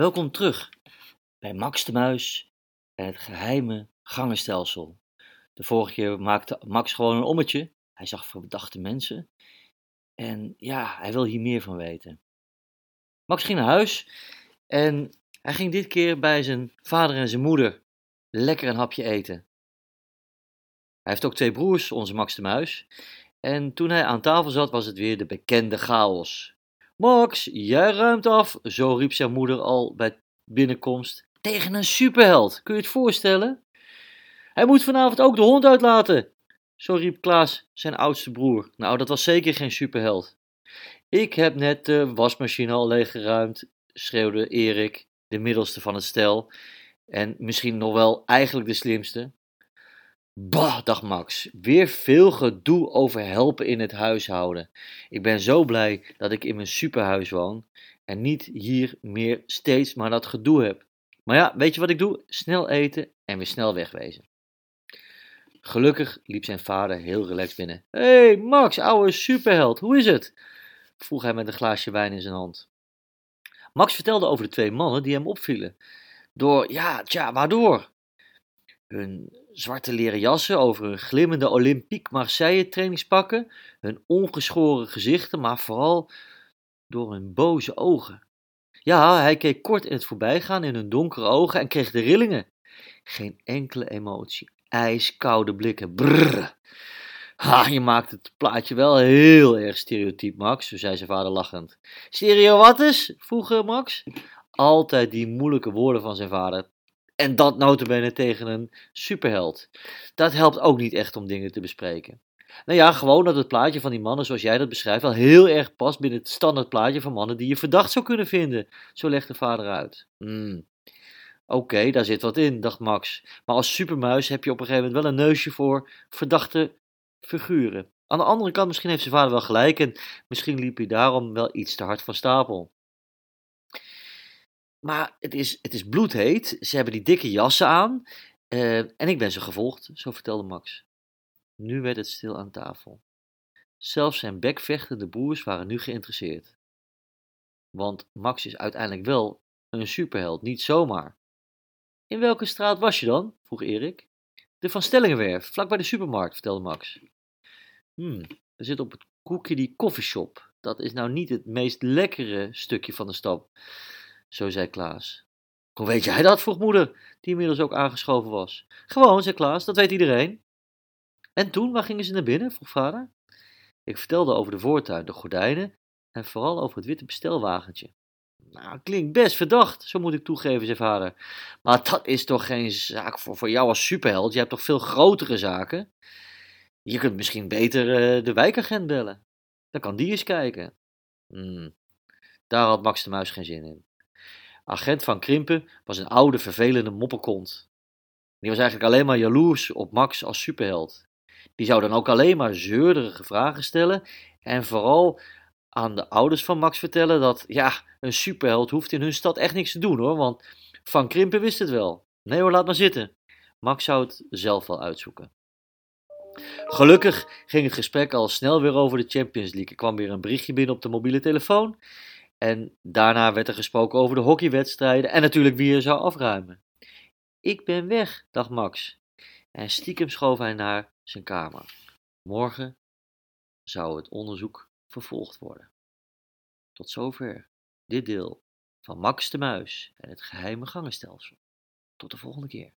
Welkom terug bij Max de Muis en het geheime gangenstelsel. De vorige keer maakte Max gewoon een ommetje. Hij zag verdachte mensen. En ja, hij wil hier meer van weten. Max ging naar huis en hij ging dit keer bij zijn vader en zijn moeder lekker een hapje eten. Hij heeft ook twee broers, onze Max de Muis. En toen hij aan tafel zat, was het weer de bekende chaos. Max, jij ruimt af, zo riep zijn moeder al bij binnenkomst. Tegen een superheld, kun je het voorstellen? Hij moet vanavond ook de hond uitlaten, zo riep Klaas, zijn oudste broer. Nou, dat was zeker geen superheld. Ik heb net de wasmachine al leeggeruimd, schreeuwde Erik, de middelste van het stel. En misschien nog wel eigenlijk de slimste. Bah, dacht Max, weer veel gedoe over helpen in het huishouden. Ik ben zo blij dat ik in mijn superhuis woon en niet hier meer steeds maar dat gedoe heb. Maar ja, weet je wat ik doe? Snel eten en weer snel wegwezen. Gelukkig liep zijn vader heel relaxed binnen. Hé, hey, Max, ouwe superheld, hoe is het? vroeg hij met een glaasje wijn in zijn hand. Max vertelde over de twee mannen die hem opvielen. Door, ja, tja, waardoor? Hun zwarte leren jassen over hun glimmende Olympique Marseille trainingspakken, hun ongeschoren gezichten, maar vooral door hun boze ogen. Ja, hij keek kort in het voorbijgaan in hun donkere ogen en kreeg de rillingen. Geen enkele emotie, ijskoude blikken. Brrr. Ha, je maakt het plaatje wel heel erg stereotyp, Max, zei zijn vader lachend. Stereo wat is? vroeg Max. Altijd die moeilijke woorden van zijn vader. En dat notabene tegen een superheld. Dat helpt ook niet echt om dingen te bespreken. Nou ja, gewoon dat het plaatje van die mannen zoals jij dat beschrijft wel heel erg past binnen het standaard plaatje van mannen die je verdacht zou kunnen vinden. Zo legt de vader uit. Hmm. Oké, daar zit wat in, dacht Max. Maar als supermuis heb je op een gegeven moment wel een neusje voor verdachte figuren. Aan de andere kant, misschien heeft zijn vader wel gelijk en misschien liep hij daarom wel iets te hard van stapel. Maar het is, het is bloedheet. Ze hebben die dikke jassen aan. Uh, en ik ben ze gevolgd, zo vertelde Max. Nu werd het stil aan tafel. Zelfs zijn bekvechtende broers waren nu geïnteresseerd. Want Max is uiteindelijk wel een superheld, niet zomaar. In welke straat was je dan? vroeg Erik. De Van Stellingenwerf, vlak bij de supermarkt, vertelde Max. Hmm, we zitten op het Cookie Coffeeshop. Dat is nou niet het meest lekkere stukje van de stad. Zo zei Klaas. Hoe weet jij dat? vroeg moeder, die inmiddels ook aangeschoven was. Gewoon, zei Klaas, dat weet iedereen. En toen, waar gingen ze naar binnen? vroeg vader. Ik vertelde over de voortuin, de gordijnen en vooral over het witte bestelwagentje. Nou, klinkt best verdacht, zo moet ik toegeven, zei vader. Maar dat is toch geen zaak voor, voor jou als superheld? Je hebt toch veel grotere zaken? Je kunt misschien beter uh, de wijkagent bellen. Dan kan die eens kijken. Hmm, daar had Max de Muis geen zin in. Agent van Krimpen was een oude, vervelende mopperkont. Die was eigenlijk alleen maar jaloers op Max als superheld. Die zou dan ook alleen maar zeurderige vragen stellen en vooral aan de ouders van Max vertellen dat, ja, een superheld hoeft in hun stad echt niks te doen hoor, want Van Krimpen wist het wel. Nee hoor, laat maar zitten. Max zou het zelf wel uitzoeken. Gelukkig ging het gesprek al snel weer over de Champions League. Er kwam weer een berichtje binnen op de mobiele telefoon en daarna werd er gesproken over de hockeywedstrijden en natuurlijk wie er zou afruimen. Ik ben weg, dacht Max. En stiekem schoof hij naar zijn kamer. Morgen zou het onderzoek vervolgd worden. Tot zover dit deel van Max de Muis en het geheime gangenstelsel. Tot de volgende keer.